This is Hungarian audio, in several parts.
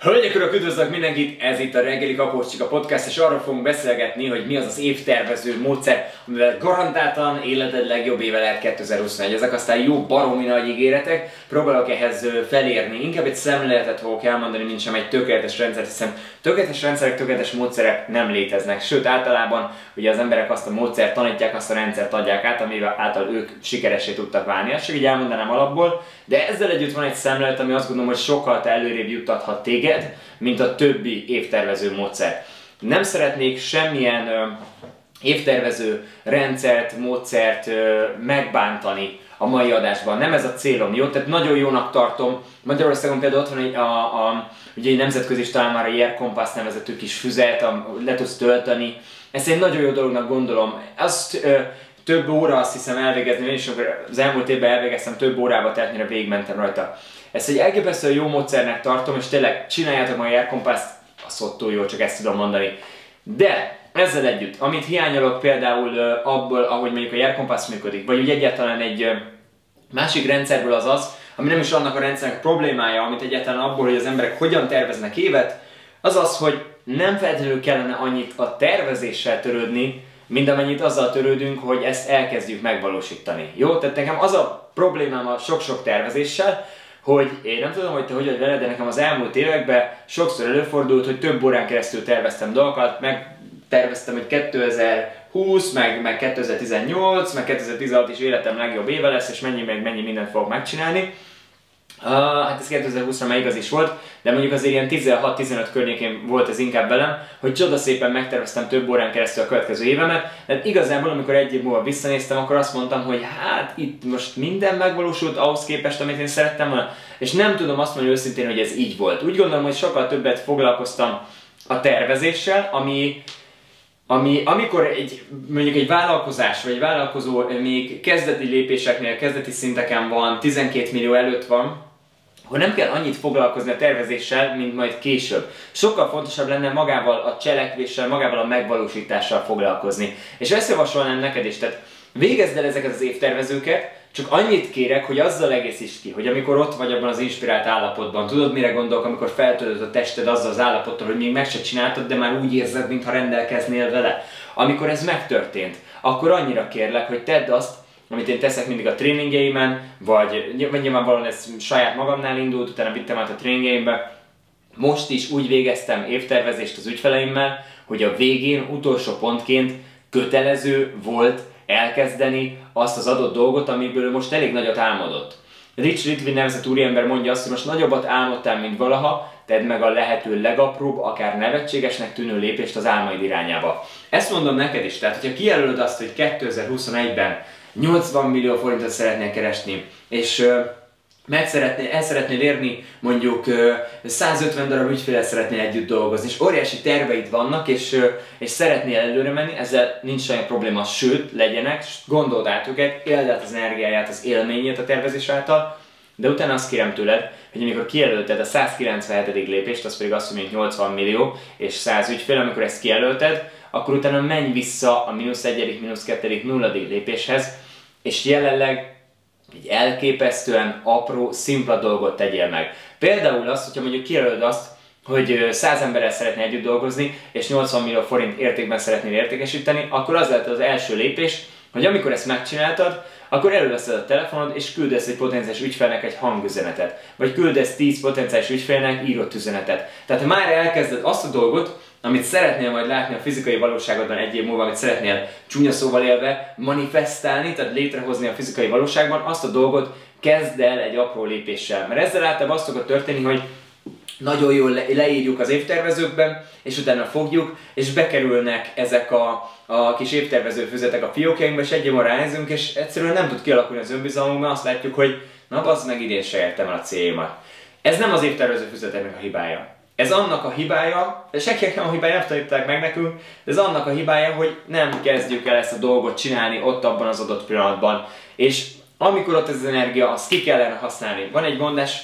Hölgyek, urak, üdvözlök mindenkit! Ez itt a reggeli Kakócsika podcast, és arról fogunk beszélgetni, hogy mi az az évtervező módszer, amivel garantáltan életed legjobb éve lehet 2021. Ezek aztán jó baromi nagy ígéretek, próbálok ehhez felérni. Inkább egy szemléletet fogok elmondani, mint sem egy tökéletes rendszer, hiszen tökéletes rendszerek, tökéletes módszerek nem léteznek. Sőt, általában ugye az emberek azt a módszert tanítják, azt a rendszert adják át, amivel által ők sikeresé tudtak válni. Ezt csak így elmondanám alapból, de ezzel együtt van egy szemlélet, ami azt gondolom, hogy sokkal előrébb juttathat téged, téged, mint a többi évtervező módszer. Nem szeretnék semmilyen ö, évtervező rendszert, módszert megbántani a mai adásban. Nem ez a célom, jó? Tehát nagyon jónak tartom. Magyarországon például ott van egy, a, a, ugye egy nemzetközi is talán már a Year Compass nevezető kis füzet, a, le tudsz tölteni. Ezt egy nagyon jó dolognak gondolom. Azt ö, több óra azt hiszem elvégezni, én is az elmúlt évben elvégeztem több órába, tehát mire végigmentem rajta. Ezt egy elképesztően jó módszernek tartom, és tényleg csináljátok a Aircompass, a szottó jó, csak ezt tudom mondani. De ezzel együtt, amit hiányolok például abból, ahogy mondjuk a Aircompass működik, vagy úgy egyáltalán egy másik rendszerből az az, ami nem is annak a rendszernek problémája, amit egyáltalán abból, hogy az emberek hogyan terveznek évet, az az, hogy nem feltétlenül kellene annyit a tervezéssel törődni, mint amennyit azzal törődünk, hogy ezt elkezdjük megvalósítani. Jó? Tehát nekem az a problémám a sok-sok tervezéssel, hogy én nem tudom, hogy te hogy vagy veled, de nekem az elmúlt években sokszor előfordult, hogy több órán keresztül terveztem dolgokat, meg terveztem, hogy 2020, meg, meg 2018, meg 2016 is életem legjobb éve lesz, és mennyi meg mennyi mindent fogok megcsinálni. Hát ez 2020-ra már igaz is volt, de mondjuk azért ilyen 16-15 környékén volt ez inkább velem, hogy csoda szépen megterveztem több órán keresztül a következő évemet, de igazából amikor egy év múlva visszanéztem, akkor azt mondtam, hogy hát itt most minden megvalósult ahhoz képest, amit én szerettem volna, és nem tudom azt mondani őszintén, hogy ez így volt. Úgy gondolom, hogy sokkal többet foglalkoztam a tervezéssel, ami ami, amikor egy, mondjuk egy vállalkozás vagy egy vállalkozó még kezdeti lépéseknél, kezdeti szinteken van, 12 millió előtt van, hogy nem kell annyit foglalkozni a tervezéssel, mint majd később. Sokkal fontosabb lenne magával a cselekvéssel, magával a megvalósítással foglalkozni. És ezt javasolnám neked is, tehát végezd el ezeket az évtervezőket, csak annyit kérek, hogy azzal egészíts ki, hogy amikor ott vagy abban az inspirált állapotban, tudod mire gondolok, amikor feltöltöd a tested azzal az állapottal, hogy még meg se csináltad, de már úgy érzed, mintha rendelkeznél vele. Amikor ez megtörtént, akkor annyira kérlek, hogy tedd azt, amit én teszek mindig a tréningeimen, vagy nyilvánvalóan ez saját magamnál indult, utána vittem át a tréningeimbe. Most is úgy végeztem évtervezést az ügyfeleimmel, hogy a végén utolsó pontként kötelező volt elkezdeni azt az adott dolgot, amiből most elég nagyot álmodott. Rich Litvin nevezett úriember mondja azt, hogy most nagyobbat álmodtál, mint valaha, tedd meg a lehető legapróbb, akár nevetségesnek tűnő lépést az álmaid irányába. Ezt mondom neked is, tehát hogyha kijelölöd azt, hogy 2021-ben 80 millió forintot szeretnél keresni, és meg szeretnél, el szeretnél érni, mondjuk 150 darab ügyféle szeretnél együtt dolgozni, és óriási terveid vannak, és, és szeretnél előre menni, ezzel nincs semmi probléma, sőt, legyenek, gondold át őket, éld át az energiáját, az élményét a tervezés által, de utána azt kérem tőled, hogy amikor kijelölted a 197. lépést, az pedig azt hogy 80 millió és 100 ügyfél, amikor ezt kijelölted, akkor utána menj vissza a mínusz egyedik, mínusz kettedik, nulladik lépéshez, és jelenleg egy elképesztően apró, szimpla dolgot tegyél meg. Például azt, hogyha mondjuk kijelölöd azt, hogy 100 emberrel szeretnél együtt dolgozni, és 80 millió forint értékben szeretnél értékesíteni, akkor az lehet az első lépés, hogy amikor ezt megcsináltad, akkor előveszed a telefonod, és küldesz egy potenciális ügyfélnek egy hangüzenetet. Vagy küldesz 10 potenciális ügyfélnek írott üzenetet. Tehát már elkezded azt a dolgot, amit szeretnél majd látni a fizikai valóságodban egy év múlva, amit szeretnél csúnya szóval élve manifestálni, tehát létrehozni a fizikai valóságban, azt a dolgot kezd el egy apró lépéssel. Mert ezzel általában azt szokott történni, hogy nagyon jól le, leírjuk az évtervezőkben, és utána fogjuk, és bekerülnek ezek a, a kis évtervező füzetek a fiókjainkba, és egy ránézünk, és egyszerűen nem tud kialakulni az önbizalmunk, mert azt látjuk, hogy na az meg idén se értem el a céljumat. Ez nem az évtervező füzeteknek a hibája. Ez annak a hibája, senkinek nem a hibája, nem tanították meg nekünk, de ez annak a hibája, hogy nem kezdjük el ezt a dolgot csinálni ott abban az adott pillanatban. És amikor ott ez az energia, azt ki kellene használni. Van egy mondás,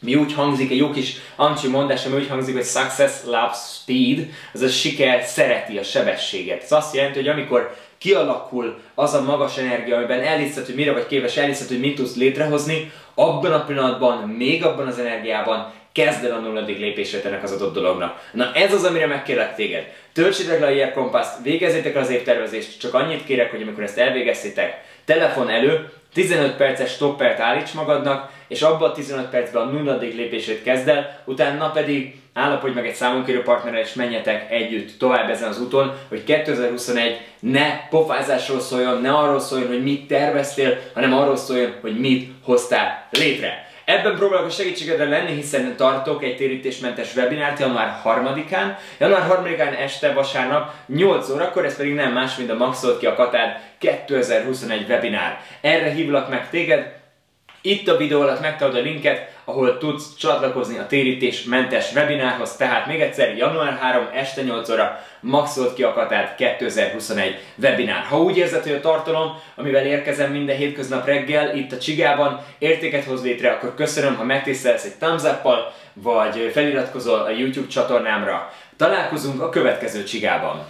mi úgy hangzik, egy jó kis amcsi mondás, ami úgy hangzik, hogy success loves speed, az a siker szereti a sebességet. Ez azt jelenti, hogy amikor kialakul az a magas energia, amiben elhiszed, hogy mire vagy képes, elhiszed, hogy mit tudsz létrehozni, abban a pillanatban, még abban az energiában kezd el a nulladik lépését ennek az adott dolognak. Na ez az, amire megkérlek téged. Töltsétek le a Year Compass-t, végezzétek az évtervezést, csak annyit kérek, hogy amikor ezt elvégeztétek, telefon elő, 15 perces stoppert állíts magadnak, és abban a 15 percben a nulladik lépését kezd el, utána pedig állapodj meg egy számonkérő partnerrel, és menjetek együtt tovább ezen az úton, hogy 2021 ne pofázásról szóljon, ne arról szóljon, hogy mit terveztél, hanem arról szóljon, hogy mit hoztál létre. Ebben próbálok a segítségedre lenni, hiszen tartok egy térítésmentes webinárt január 3-án. Január 3-án este vasárnap 8 órakor, ez pedig nem más, mint a Maxolt ki a Katád 2021 webinár. Erre hívlak meg téged, itt a videó alatt megtalálod a linket, ahol tudsz csatlakozni a térítésmentes webinárhoz, tehát még egyszer január 3 este 8 óra maxolt ki a katát 2021 webinár. Ha úgy érzed, hogy a tartalom, amivel érkezem minden hétköznap reggel itt a Csigában értéket hoz létre, akkor köszönöm, ha megtisztelsz egy thumbs up vagy feliratkozol a YouTube csatornámra. Találkozunk a következő Csigában.